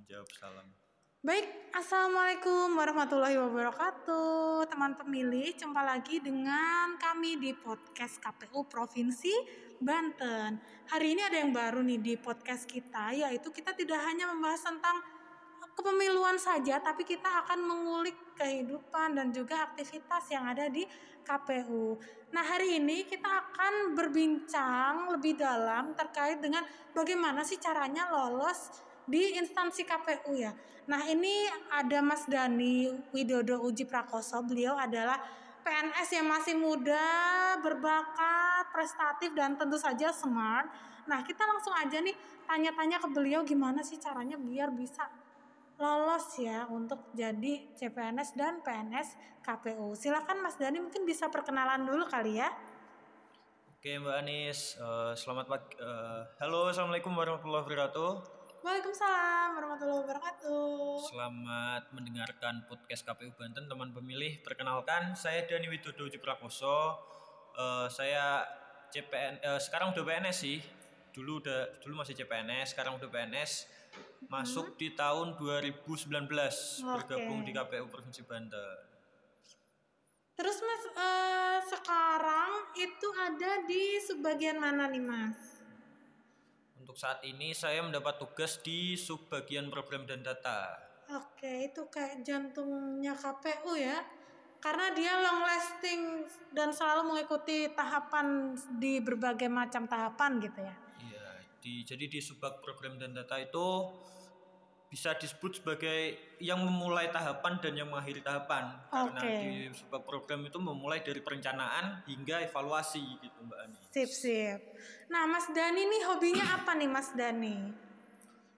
menjawab salam. Baik, Assalamualaikum warahmatullahi wabarakatuh. Teman pemilih, jumpa lagi dengan kami di podcast KPU Provinsi Banten. Hari ini ada yang baru nih di podcast kita Yaitu kita tidak hanya membahas tentang kepemiluan saja Tapi kita akan mengulik kehidupan dan juga aktivitas yang ada di KPU Nah hari ini kita akan berbincang lebih dalam terkait dengan bagaimana sih caranya lolos di instansi KPU ya. Nah ini ada Mas Dani Widodo Uji Prakoso, beliau adalah PNS yang masih muda, berbakat, prestatif dan tentu saja smart. Nah kita langsung aja nih tanya-tanya ke beliau gimana sih caranya biar bisa lolos ya untuk jadi CPNS dan PNS KPU. Silakan Mas Dani mungkin bisa perkenalan dulu kali ya. Oke Mbak Anis, uh, selamat pagi. Uh, halo, assalamualaikum warahmatullahi wabarakatuh. Waalaikumsalam warahmatullahi wabarakatuh. Selamat mendengarkan podcast KPU Banten, teman pemilih. Perkenalkan, saya Dani Widodo Ciprakoso. Uh, saya CPN, uh, sekarang udah PNS sih. Dulu udah, dulu masih CPNS, sekarang udah PNS. Masuk hmm. di tahun 2019 okay. bergabung di KPU Provinsi Banten. Terus mas, uh, sekarang itu ada di sebagian mana nih mas? Untuk saat ini saya mendapat tugas di subbagian program dan data. Oke, itu kayak jantungnya KPU ya. Karena dia long lasting dan selalu mengikuti tahapan di berbagai macam tahapan gitu ya. Iya, di jadi di subbag program dan data itu bisa disebut sebagai yang memulai tahapan dan yang mengakhiri tahapan okay. karena di sebuah program itu memulai dari perencanaan hingga evaluasi gitu Mbak Ani. Sip sip. Nah Mas Dani nih hobinya apa nih Mas Dani?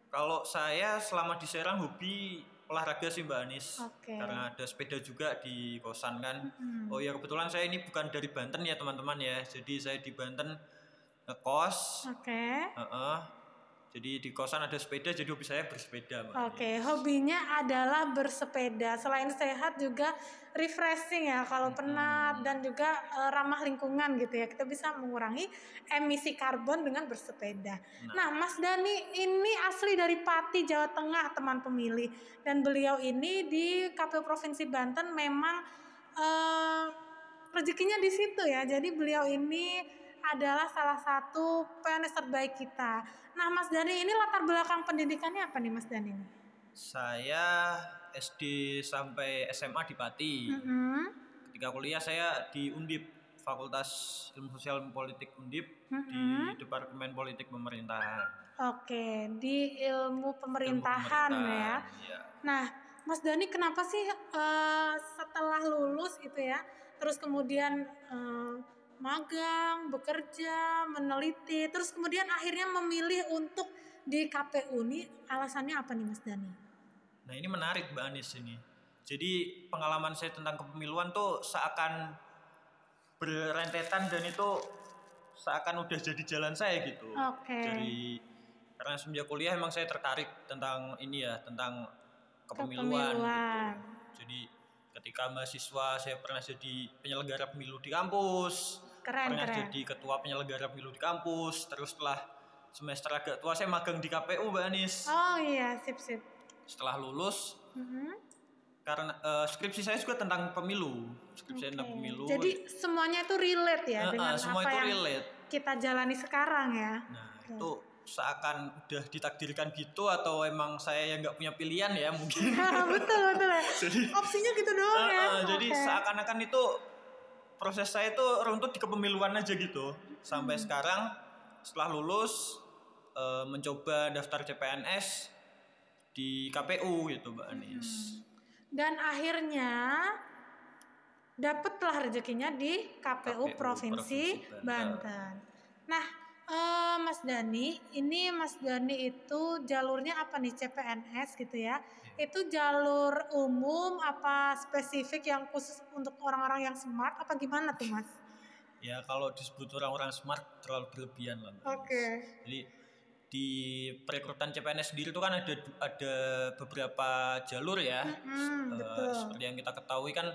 Kalau saya selama di Serang hobi olahraga sih Mbak Anis okay. karena ada sepeda juga di kosan kan. Hmm. Oh ya kebetulan saya ini bukan dari Banten ya teman-teman ya, jadi saya di Banten ngekos. Oke. Okay. Uh -uh jadi di kosan ada sepeda, jadi hobi saya bersepeda. Oke, okay, hobinya adalah bersepeda. Selain sehat juga refreshing ya kalau hmm. penat dan juga uh, ramah lingkungan gitu ya. Kita bisa mengurangi emisi karbon dengan bersepeda. Nah. nah, Mas Dani ini asli dari Pati, Jawa Tengah, teman pemilih. Dan beliau ini di KPU Provinsi Banten memang uh, rezekinya di situ ya. Jadi beliau ini adalah salah satu PNS terbaik kita. Nah, Mas Dani ini latar belakang pendidikannya apa nih, Mas Dani? Saya SD sampai SMA di Pati. Mm -hmm. Ketika kuliah saya di Undip, Fakultas Ilmu Sosial dan Politik Undip mm -hmm. di Departemen Politik Pemerintahan. Oke, di ilmu pemerintahan, ilmu pemerintahan ya. ya. Nah, Mas Dani kenapa sih uh, setelah lulus itu ya, terus kemudian uh, magang, bekerja, meneliti, terus kemudian akhirnya memilih untuk di KPU ini alasannya apa nih Mas Dani? Nah ini menarik Mbak Anis ini. Jadi pengalaman saya tentang kepemiluan tuh seakan berentetan dan itu seakan udah jadi jalan saya gitu. Oke. Okay. Jadi karena semenjak kuliah emang saya tertarik tentang ini ya tentang kepemiluan. kepemiluan. Gitu. Jadi ketika mahasiswa saya pernah jadi penyelenggara pemilu di kampus keren, pernah keren. jadi ketua penyelenggara pemilu di kampus terus setelah semester agak tua saya magang di KPU Mbak Anis oh iya sip sip setelah lulus mm -hmm. karena uh, skripsi saya juga tentang pemilu skripsi okay. tentang pemilu jadi semuanya itu relate ya uh, dengan semua apa itu yang relate. kita jalani sekarang ya nah okay. itu seakan udah ditakdirkan gitu atau emang saya yang nggak punya pilihan ya mungkin betul betul ya. jadi opsinya gitu doang uh, ya uh, jadi seakan-akan itu proses saya itu runtut di kepemiluan aja gitu sampai hmm. sekarang setelah lulus e, mencoba daftar CPNS di KPU gitu Mbak Anis. Hmm. Dan akhirnya dapatlah rezekinya di KPU, KPU Provinsi, Provinsi Banten. Banten. Nah, uh, Mas Dani, ini Mas Dani itu jalurnya apa nih CPNS gitu ya? ya. Itu jalur umum apa spesifik yang khusus untuk orang-orang yang smart apa gimana tuh Mas? Ya kalau disebut orang-orang smart terlalu berlebihan lah. Oke. Okay. Jadi di perekrutan CPNS sendiri itu kan ada ada beberapa jalur ya. Mm-hmm, uh, betul. Seperti yang kita ketahui kan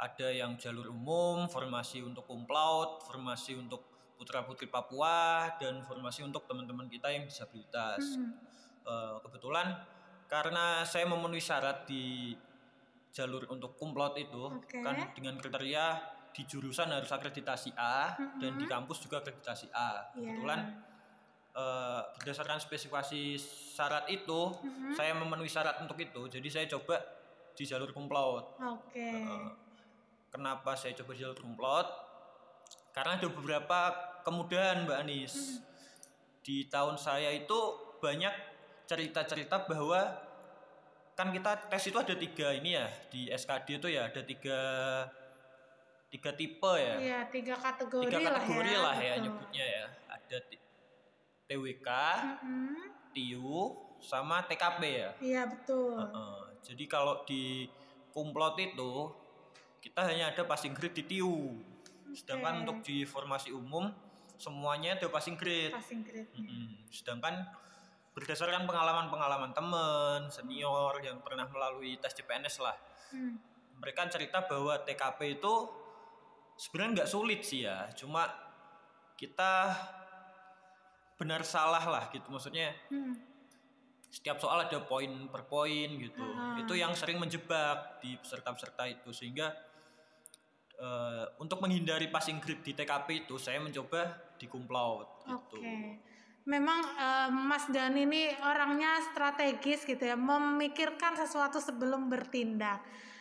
ada yang jalur umum, formasi untuk kumplaut, formasi untuk putra putri Papua dan formasi untuk teman-teman kita yang disabilitas. Hmm. Uh, kebetulan karena saya memenuhi syarat di jalur untuk kumplot itu Oke. kan dengan kriteria di jurusan harus akreditasi A dan di kampus juga akreditasi A. Iya. Kebetulan eh, berdasarkan spesifikasi syarat itu Mm-mm. saya memenuhi syarat untuk itu. Jadi saya coba di jalur kumplot. Oke. Eh, kenapa saya coba jalur kumplot? Karena ada beberapa kemudahan Mbak Anis. Di tahun saya itu banyak cerita-cerita bahwa kan kita tes itu ada tiga ini ya di SKD itu ya ada tiga tiga tipe ya Iya, tiga kategori, tiga kategori lah lah ya. ya, betul. nyebutnya ya ada TWK, Mm-mm. TIU, sama TKP ya. Iya, betul. Heeh. jadi kalau di kumplot itu kita hanya ada passing grade di TIU. Sedangkan Oke. untuk di formasi umum semuanya ada passing grade. Passing grade. Mm-mm. Sedangkan berdasarkan pengalaman-pengalaman teman, senior yang pernah melalui tes CPNS lah, Hmm. mereka cerita bahwa TKP itu sebenarnya nggak sulit sih ya, cuma kita benar salah lah gitu, maksudnya Hmm. setiap soal ada poin per poin gitu, Ah. itu yang sering menjebak di peserta-peserta itu sehingga eh, untuk menghindari passing grade di TKP itu saya mencoba di kumplaut gitu. Oke. Memang eh, Mas Dani ini orangnya strategis gitu ya, memikirkan sesuatu sebelum bertindak.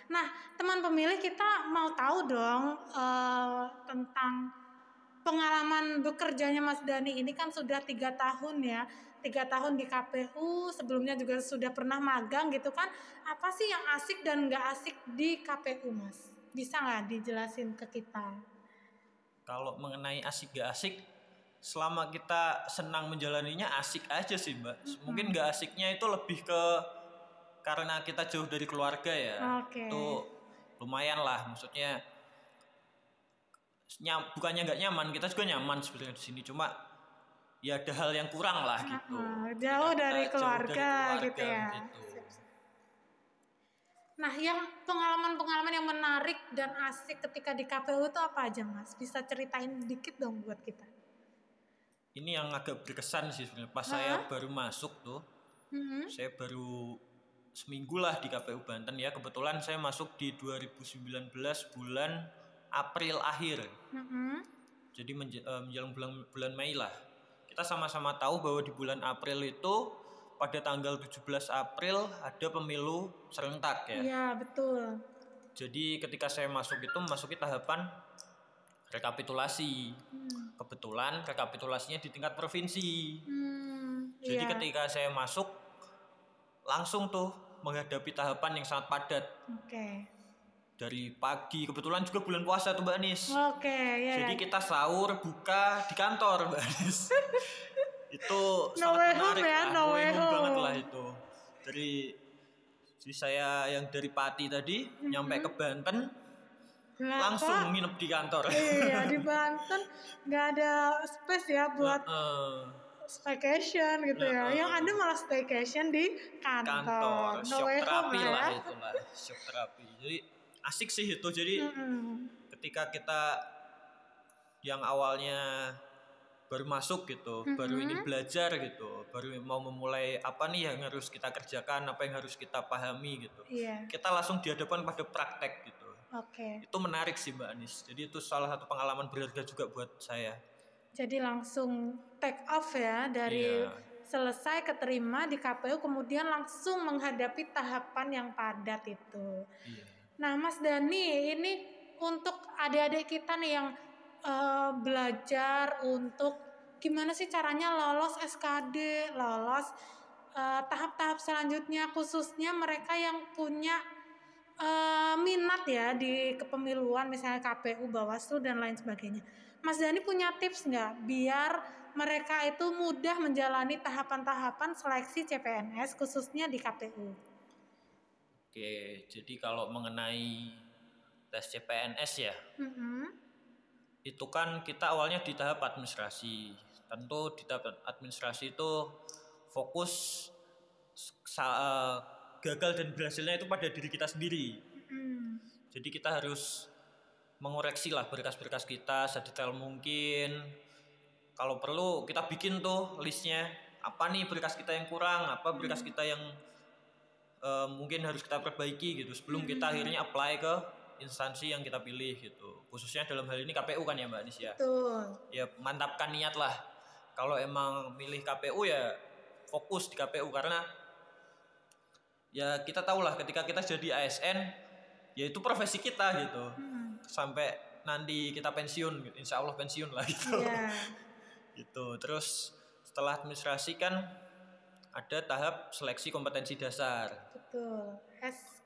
Nah, teman pemilih kita mau tahu dong eh, tentang pengalaman bekerjanya Mas Dani ini kan sudah tiga tahun ya, tiga tahun di KPU, sebelumnya juga sudah pernah magang gitu kan. Apa sih yang asik dan nggak asik di KPU, Mas? Bisa nggak dijelasin ke kita? Kalau mengenai asik gak asik, selama kita senang menjalaninya asik aja sih mbak. Mungkin gak asiknya itu lebih ke karena kita jauh dari keluarga ya. Oke. Itu lumayan lah, maksudnya nyam, bukannya nggak nyaman, kita juga nyaman sebenarnya di sini. Cuma ya ada hal yang kurang lah gitu. Jauh dari jauh keluarga, gitu ya. gitu. Nah, yang pengalaman-pengalaman yang menarik dan asik ketika di KPU itu apa aja, Mas? Bisa ceritain dikit dong buat kita. Ini yang agak berkesan sih sebenarnya. Pas saya baru masuk tuh, Mhm. saya baru seminggu lah di KPU Banten ya kebetulan saya masuk di 2019 bulan April akhir Mhm. jadi eh, menjelang bulan bulan Mei lah kita sama-sama tahu bahwa di bulan April itu pada tanggal 17 April ada pemilu serentak ya Iya, betul. jadi ketika saya masuk itu masuki tahapan rekapitulasi Hmm. kebetulan rekapitulasinya di tingkat provinsi Hmm, Jadi iya. ketika saya masuk langsung tuh menghadapi tahapan yang sangat padat Oke. dari pagi kebetulan juga bulan puasa tuh Mbak Anis. Oke, ya. Jadi ya. kita sahur buka di kantor Mbak Anis. itu No sangat way home menarik ya, lah, no way home. banget lah itu. Dari si saya yang dari Pati tadi nyampe ke Banten Lah, langsung nginep di kantor. Iya, di Banten nggak ada space ya buat Heeh. staycation gitu ya. Heeh. Yang ada malah staycation di kantor. kantor, No shock way home terapi lah ya. itu lah, shock terapi. Jadi asik sih itu. Jadi Mm-mm. ketika kita yang awalnya baru masuk gitu, baru Mm-hmm. ingin belajar gitu, baru mau memulai apa nih yang harus kita kerjakan, apa yang harus kita pahami gitu. Iya, Kita langsung dihadapkan pada praktek gitu. oke. Itu menarik sih Mbak Anis. Jadi itu salah satu pengalaman berharga juga buat saya. Jadi langsung take off ya dari Iya. selesai keterima di KPU kemudian langsung menghadapi tahapan yang padat itu. Iya. Nah, Mas Dani, ini untuk adik-adik kita nih yang eh, belajar untuk gimana sih caranya lolos SKD, lolos eh, tahap-tahap selanjutnya khususnya mereka yang punya eh, minat ya di kepemiluan misalnya KPU, Bawaslu dan lain sebagainya. Mas Dani punya tips nggak biar mereka itu mudah menjalani tahapan-tahapan seleksi CPNS khususnya di KPU? Oke, jadi kalau mengenai tes CPNS ya, Mm-mm. Itu kan kita awalnya di tahap administrasi. Tentu di tahap administrasi itu fokus eh, gagal dan berhasilnya itu pada diri kita sendiri. Mm. Jadi kita harus mengoreksi lah berkas-berkas kita sedetail mungkin. Kalau perlu kita bikin tuh listnya apa nih berkas kita yang kurang, apa berkas kita yang eh, mungkin harus kita perbaiki gitu sebelum kita akhirnya apply ke instansi yang kita pilih gitu khususnya dalam hal ini KPU kan ya Mbak Anis ya Betul. ya mantapkan niat lah kalau emang milih KPU ya fokus di KPU karena ya kita tahu lah ketika kita jadi ASN ya itu profesi kita gitu Hmm. sampai nanti kita pensiun insya Allah pensiun lah gitu Iya. gitu terus setelah administrasi kan ada tahap seleksi kompetensi dasar Betul.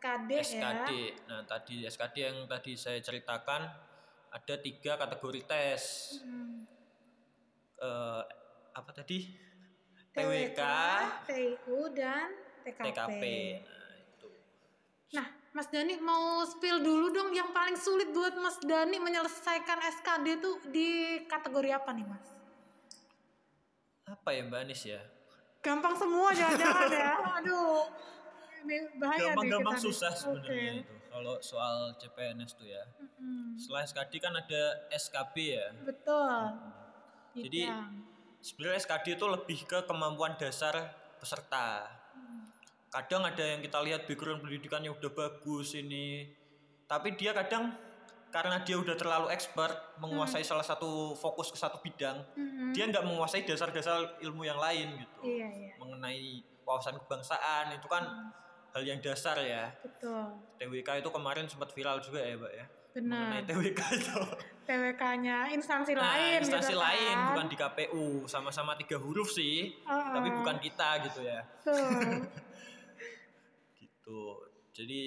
SKD, SKD ya. nah tadi SKD yang tadi saya ceritakan ada tiga kategori tes Hmm. Eh, apa tadi TWK, TWK TIU dan TKP. TKP nah itu Nah, Mas Dani mau spill dulu dong yang paling sulit buat Mas Dani menyelesaikan SKD itu di kategori apa nih, Mas? apa ya Mbak Anis ya Gampang semua jangan-jangan ya. Aduh. Ini bahaya gampang-gampang susah sebenarnya itu kalau soal CPNS tuh ya Mm-mm. setelah SKD kan ada SKB ya Betul. Jadi, Bidang. sebenarnya SKD itu lebih ke kemampuan dasar peserta. Kadang ada yang kita lihat background pendidikannya udah bagus ini, tapi dia kadang karena dia udah terlalu expert menguasai salah satu fokus ke satu bidang, Mm-mm. dia nggak menguasai dasar-dasar ilmu yang lain gitu. Iya, iya. Mengenai wawasan kebangsaan itu kan hal yang dasar ya. Betul. TWK itu kemarin sempat viral juga ya, Mbak ya. Benar. Mengenai TWK itu. TWK-nya instansi Nah, lain instansi gitu lain kan. bukan di KPU, sama-sama tiga huruf sih, Heeh. tapi bukan kita gitu ya. Betul. Gitu. Jadi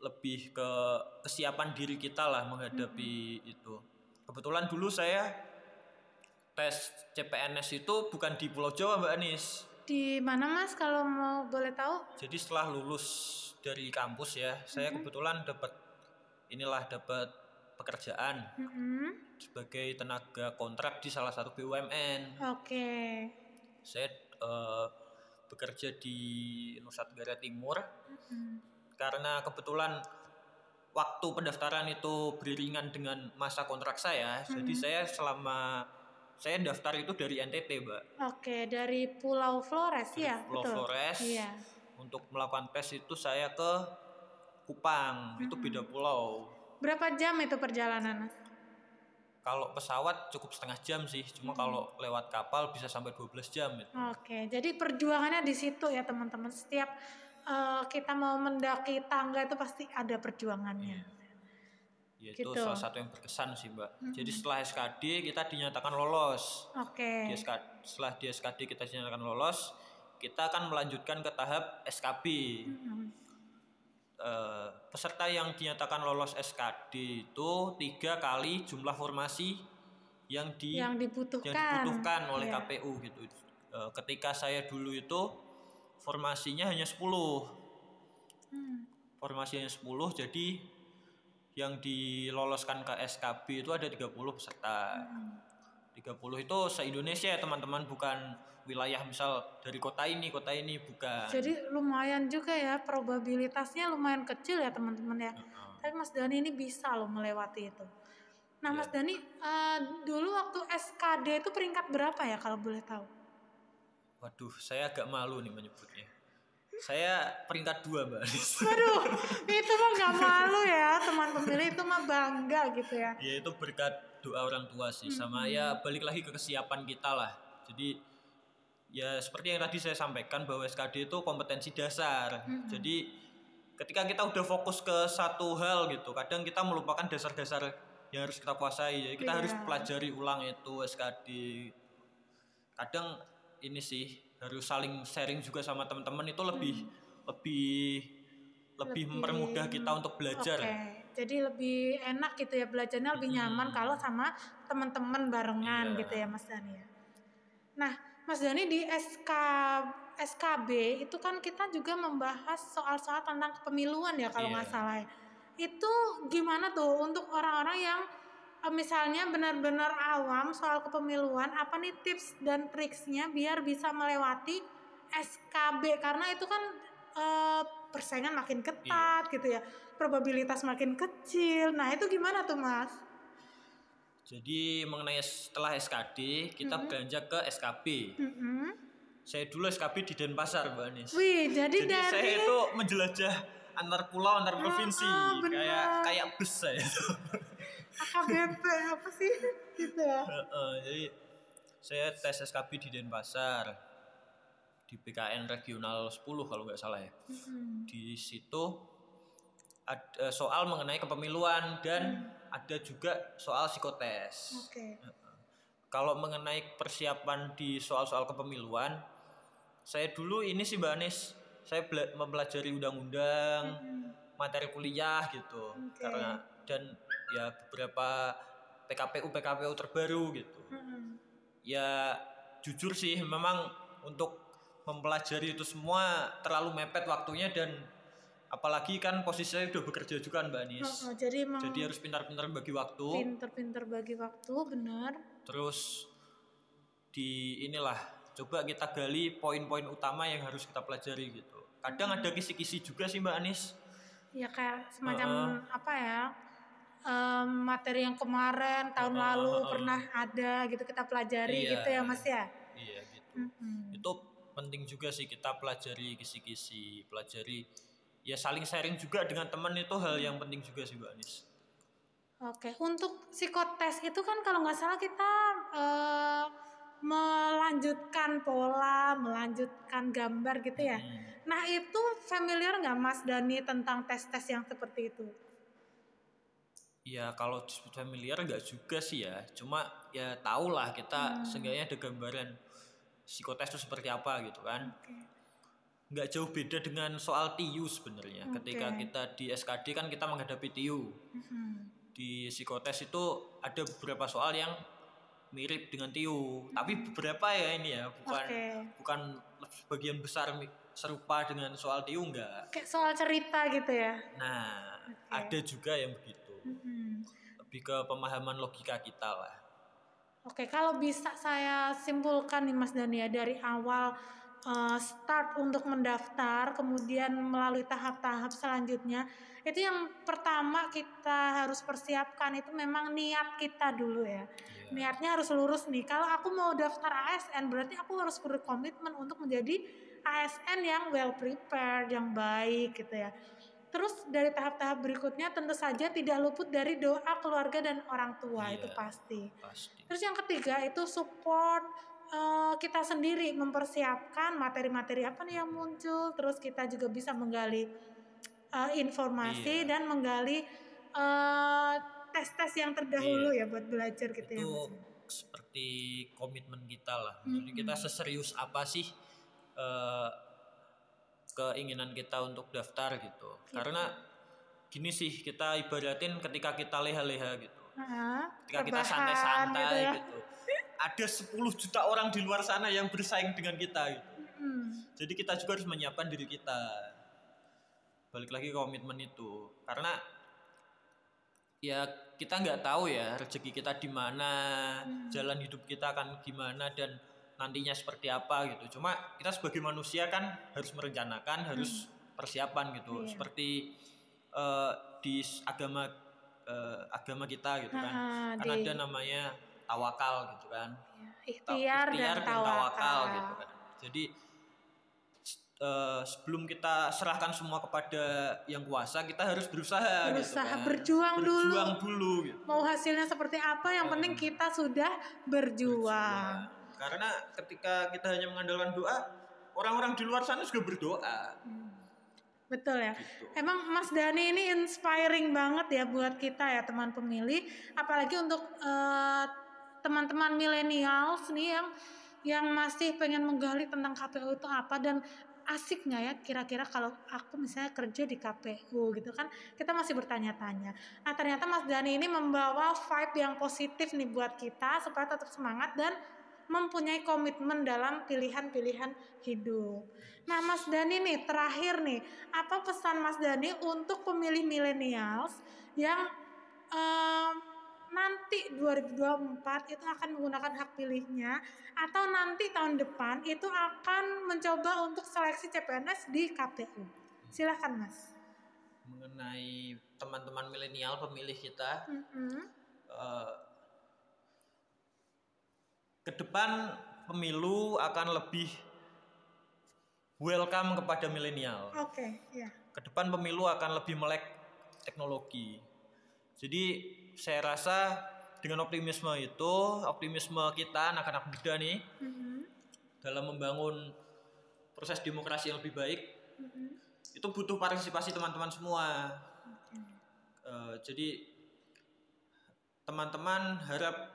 lebih ke kesiapan diri kita lah menghadapi itu. Kebetulan dulu saya tes CPNS itu bukan di Pulau Jawa Mbak Anis. Di mana Mas kalau mau boleh tahu? Jadi setelah lulus dari kampus ya, saya kebetulan dapat inilah dapat pekerjaan Mm-mm. sebagai tenaga kontrak di salah satu BUMN. Oke. Saya eh, bekerja di Nusa Tenggara Timur Mm. karena kebetulan waktu pendaftaran itu beriringan dengan masa kontrak saya. Jadi saya selama saya daftar itu dari NTT, Mbak. Oke, dari Pulau Flores Dari ya, Pulau betul. Flores. Iya. Untuk melakukan tes itu saya ke Kupang, itu beda pulau. Berapa jam itu perjalanan, Mas? Kalau pesawat cukup setengah jam sih, cuma kalau lewat kapal bisa sampai 12 jam itu. Oke, jadi perjuangannya di situ ya teman-teman. Setiap eh, kita mau mendaki tangga itu pasti ada perjuangannya. Ya, itu Gitu. salah satu yang berkesan sih, Mbak. Jadi setelah SKD kita dinyatakan lolos. Oke. Di SK setelah di SKD kita dinyatakan lolos, kita akan melanjutkan ke tahap SKB. Mm. Eh, peserta yang dinyatakan lolos SKD itu tiga kali jumlah formasi yang di Yang dibutuhkan. yang dibutuhkan oleh Iya. KPU gitu. Eh, ketika saya dulu itu formasinya hanya 10. Hmm. Formasi hanya 10 jadi yang diloloskan ke SKB itu ada 30 peserta. Hmm. 30 itu se-Indonesia ya teman-teman bukan wilayah misal dari kota ini, kota ini bukan. Jadi lumayan juga ya probabilitasnya lumayan kecil ya teman-teman ya. Heeh. Tapi Mas Dani ini bisa loh melewati itu. Nah Iya. Mas Dani eh, dulu waktu SKD itu peringkat berapa ya kalau boleh tahu? Waduh, saya agak malu nih menyebutnya. Saya peringkat dua mbak. Aduh, itu mah nggak malu ya teman pemilih itu mah bangga gitu ya. ya itu berkat doa orang tua sih. Sama ya balik lagi ke kesiapan kita lah. Jadi ya seperti yang tadi saya sampaikan bahwa SKD itu kompetensi dasar. Jadi ketika kita udah fokus ke satu hal gitu kadang kita melupakan dasar-dasar yang harus kita kuasai. Jadi kita harus Iya. pelajari ulang itu SKD kadang ini sih harus saling sharing juga sama teman-teman itu lebih lebih lebih Lebih- mempermudah kita untuk belajar Oke, jadi lebih enak gitu ya belajarnya lebih nyaman kalau sama teman-teman barengan Iya. gitu ya Mas Dani ya. Nah, Mas Dani di SK SKB itu kan kita juga membahas soal-soal tentang kepemiluan ya kalau nggak Iya. salah. ya. Itu gimana tuh untuk orang-orang yang misalnya benar-benar awam soal kepemiluan, apa nih tips dan triksnya biar bisa melewati SKB karena itu kan eh, persaingan makin ketat gitu ya, probabilitas makin kecil. Nah itu gimana tuh mas? Jadi mengenai setelah SKD kita beranjak ke SKB. Mm-mm. Saya dulu SKB di Denpasar, Mbak Anis. Wih, jadi, Jadi dari saya itu menjelajah antar pulau, antar provinsi, ah, benar. kayak kayak bus saya. AKBP apa sih gitu ya? Heeh, jadi saya tes SKB di Denpasar di PKN regional 10 kalau nggak salah ya. Mm-mm. Di situ ada soal mengenai kepemiluan dan ada juga soal psikotes. Oke. Kalau mengenai persiapan di soal-soal kepemiluan, saya dulu ini sih Mbak Anis, saya mempelajari undang-undang, Mm-mm. materi kuliah gitu. Oke. Karena dan ya beberapa PKPU PKPU terbaru gitu. Mm-mm. Ya jujur sih memang untuk mempelajari itu semua terlalu mepet waktunya dan apalagi kan posisi saya udah bekerja juga kan Mbak Anis. Oh, jadi emang Jadi harus pintar-pintar bagi waktu. pinter-pinter bagi waktu, benar. Terus di inilah coba kita gali poin-poin utama yang harus kita pelajari gitu. Kadang ada kisi-kisi juga sih Mbak Anis. Ya kayak semacam apa ya? Em, materi yang kemarin tahun Heeh, lalu heeh. pernah ada gitu kita pelajari Iya, gitu ya. Mas ya. Iya gitu. Mm-mm. Itu penting juga sih kita pelajari kisi-kisi, pelajari ya saling sharing juga dengan teman itu hal yang penting juga sih Mbak Anis. Oke, untuk psikotes itu kan kalau nggak salah kita eh, melanjutkan pola, melanjutkan gambar gitu ya. Hmm. Nah itu familiar nggak Mas Dani tentang tes-tes yang seperti itu? Ya kalau disebut familiar nggak juga sih ya. Cuma ya tau lah kita Hmm. seenggaknya ada gambaran psikotes itu seperti apa gitu kan. Nggak jauh beda dengan soal TIU sebenarnya. Oke. Ketika kita di SKD kan kita menghadapi TIU. Mhm. Di psikotes itu ada beberapa soal yang mirip dengan TIU, tapi beberapa ya ini ya, bukan Oke. bukan sebagian besar serupa dengan soal TIU enggak. Kayak soal cerita gitu ya. Nah, Oke. ada juga yang begitu. Lebih ke pemahaman logika kita lah. Oke, kalau bisa saya simpulkan nih Mas Dani ya dari awal eh, start untuk mendaftar, kemudian melalui tahap-tahap selanjutnya, itu yang pertama kita harus persiapkan itu memang niat kita dulu ya. Iya. Niatnya harus lurus nih. Kalau aku mau daftar ASN, berarti aku harus berkomitmen untuk menjadi ASN yang well prepared, yang baik gitu ya. Terus dari tahap-tahap berikutnya tentu saja tidak luput dari doa keluarga dan orang tua Iya. itu pasti. Pasti. Terus yang ketiga itu support eh, kita sendiri mempersiapkan materi-materi apa nih yang muncul. Terus kita juga bisa menggali eh, informasi Iya. dan menggali eh, tes-tes yang terdahulu ya buat belajar gitu ya. Iya. itu Mas. seperti komitmen kita lah. Jadi kita seserius apa sih eh, keinginan kita untuk daftar gitu. Karena gini sih kita ibaratin ketika kita leha-leha gitu. Nah, Ketika kita rebahan santai-santai gitu ya. gitu. Ada 10 juta orang di luar sana yang bersaing dengan kita gitu. Hmm. Jadi kita juga harus menyiapkan diri kita. Balik lagi ke komitmen itu. Karena ya kita nggak tahu ya rezeki kita di mana, Hmm. jalan hidup kita akan gimana dan nantinya seperti apa gitu. Cuma kita sebagai manusia kan harus merencanakan, harus persiapan gitu. Hmm. Iya. Seperti eh, di agama eh, agama kita gitu kan. Ah, Kan di- ada namanya tawakal gitu kan. ya, Ta- ikhtiar, dan tawakal. gitu kan. Jadi eh, sebelum kita serahkan semua kepada yang kuasa, kita harus berusaha, gitu Berusaha, kan. berjuang dulu. Berjuang dulu gitu. Mau hasilnya seperti apa yang penting kita sudah berjuang. Karena ketika kita hanya mengandalkan doa, orang-orang di luar sana juga berdoa. Hmm. Betul ya. Gitu. Emang Mas Dani ini inspiring banget ya buat kita ya teman pemilih, apalagi untuk eh, teman-teman milenials nih yang yang masih pengen menggali tentang KPU itu apa dan asik nggak ya kira-kira kalau aku misalnya kerja di KPU gitu kan kita masih bertanya-tanya. Nah ternyata Mas Dani ini membawa vibe yang positif nih buat kita supaya tetap semangat dan mempunyai komitmen dalam pilihan-pilihan hidup. Nah, Mas Dani nih terakhir nih, apa pesan Mas Dani untuk pemilih millennials yang em, nanti 2024 itu akan menggunakan hak pilihnya atau nanti tahun depan itu akan mencoba untuk seleksi CPNS di KPU. Silahkan Mas. Mengenai teman-teman milenial pemilih kita, Mm-mm. eh, ke depan pemilu akan lebih welcome kepada milenial. Oke, ya. Ke depan pemilu akan lebih melek teknologi. Jadi saya rasa dengan optimisme itu, optimisme kita anak-anak muda nih Mhm, dalam membangun proses demokrasi yang lebih baik mhm. itu butuh partisipasi teman-teman semua. Oke. Eh, jadi teman-teman harap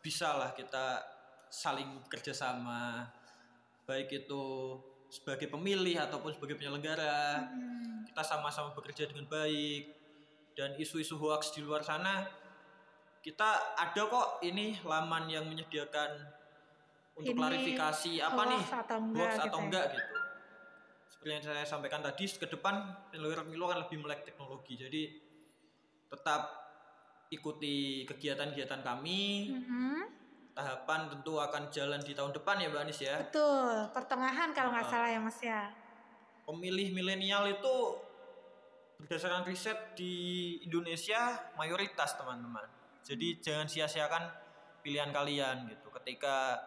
bisalah kita saling bekerja sama baik itu sebagai pemilih ataupun sebagai penyelenggara. Hmm, kita sama-sama bekerja dengan baik. Dan isu-isu hoax di luar sana kita ada kok ini laman yang menyediakan untuk Ini klarifikasi apa nih? hoax atau enggak hoax gitu atau ya. enggak gitu. Seperti yang saya sampaikan tadi ke depan penyelenggara pemilu akan lebih melek teknologi. Jadi tetap ikuti kegiatan-kegiatan kami. Mhm. Tahapan tentu akan jalan di tahun depan ya Mbak Anis ya Betul, pertengahan kalau nggak Ah. salah ya Mas ya. pemilih milenial itu berdasarkan riset di Indonesia mayoritas teman-teman. Jadi jangan sia-siakan pilihan kalian gitu. Ketika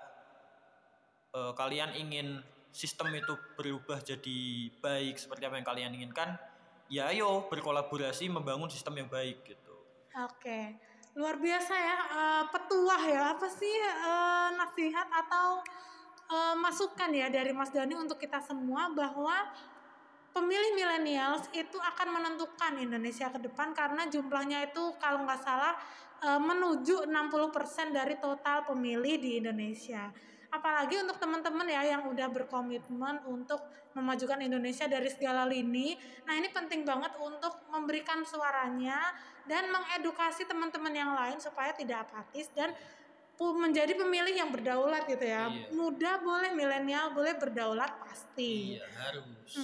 eh, kalian ingin sistem itu berubah jadi baik seperti apa yang kalian inginkan, ya ayo berkolaborasi membangun sistem yang baik gitu. Oke, luar biasa ya eh, petuah ya apa sih eh, nasihat atau eh, masukan ya dari Mas Dani untuk kita semua bahwa pemilih milenials itu akan menentukan Indonesia ke depan karena jumlahnya itu kalau nggak salah menuju 60% dari total pemilih di Indonesia. Apalagi untuk teman-teman ya yang udah berkomitmen untuk memajukan Indonesia dari segala lini. Nah, ini penting banget untuk memberikan suaranya dan mengedukasi teman-teman yang lain supaya tidak apatis dan menjadi pemilih yang berdaulat gitu ya. Iya. Muda boleh, milenial boleh, berdaulat pasti. Iya harus.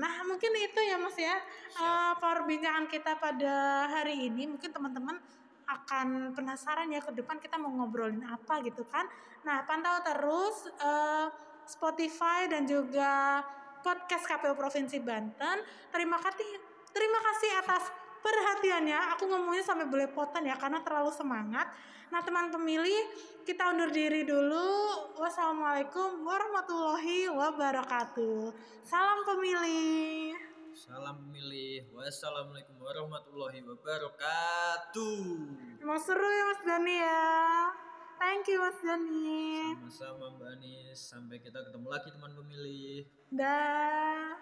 Nah, mungkin itu ya Mas ya. eh, perbincangan kita pada hari ini. Mungkin teman-teman akan penasaran ya ke depan kita mau ngobrolin apa gitu kan. Nah, pantau terus eh, Spotify dan juga podcast KPU Provinsi Banten. Terima kasih terima kasih atas perhatiannya. Aku ngomongnya sampai belepotan ya karena terlalu semangat. Nah, teman pemilih, kita undur diri dulu. Wassalamualaikum warahmatullahi wabarakatuh. Salam pemilih. Salam pemilih. Wassalamualaikum warahmatullahi wabarakatuh. Emang seru ya Mas Dani ya. Thank you Mas Dani. Sama-sama Mbak Anis. Sampai kita ketemu lagi teman pemilih. Dah.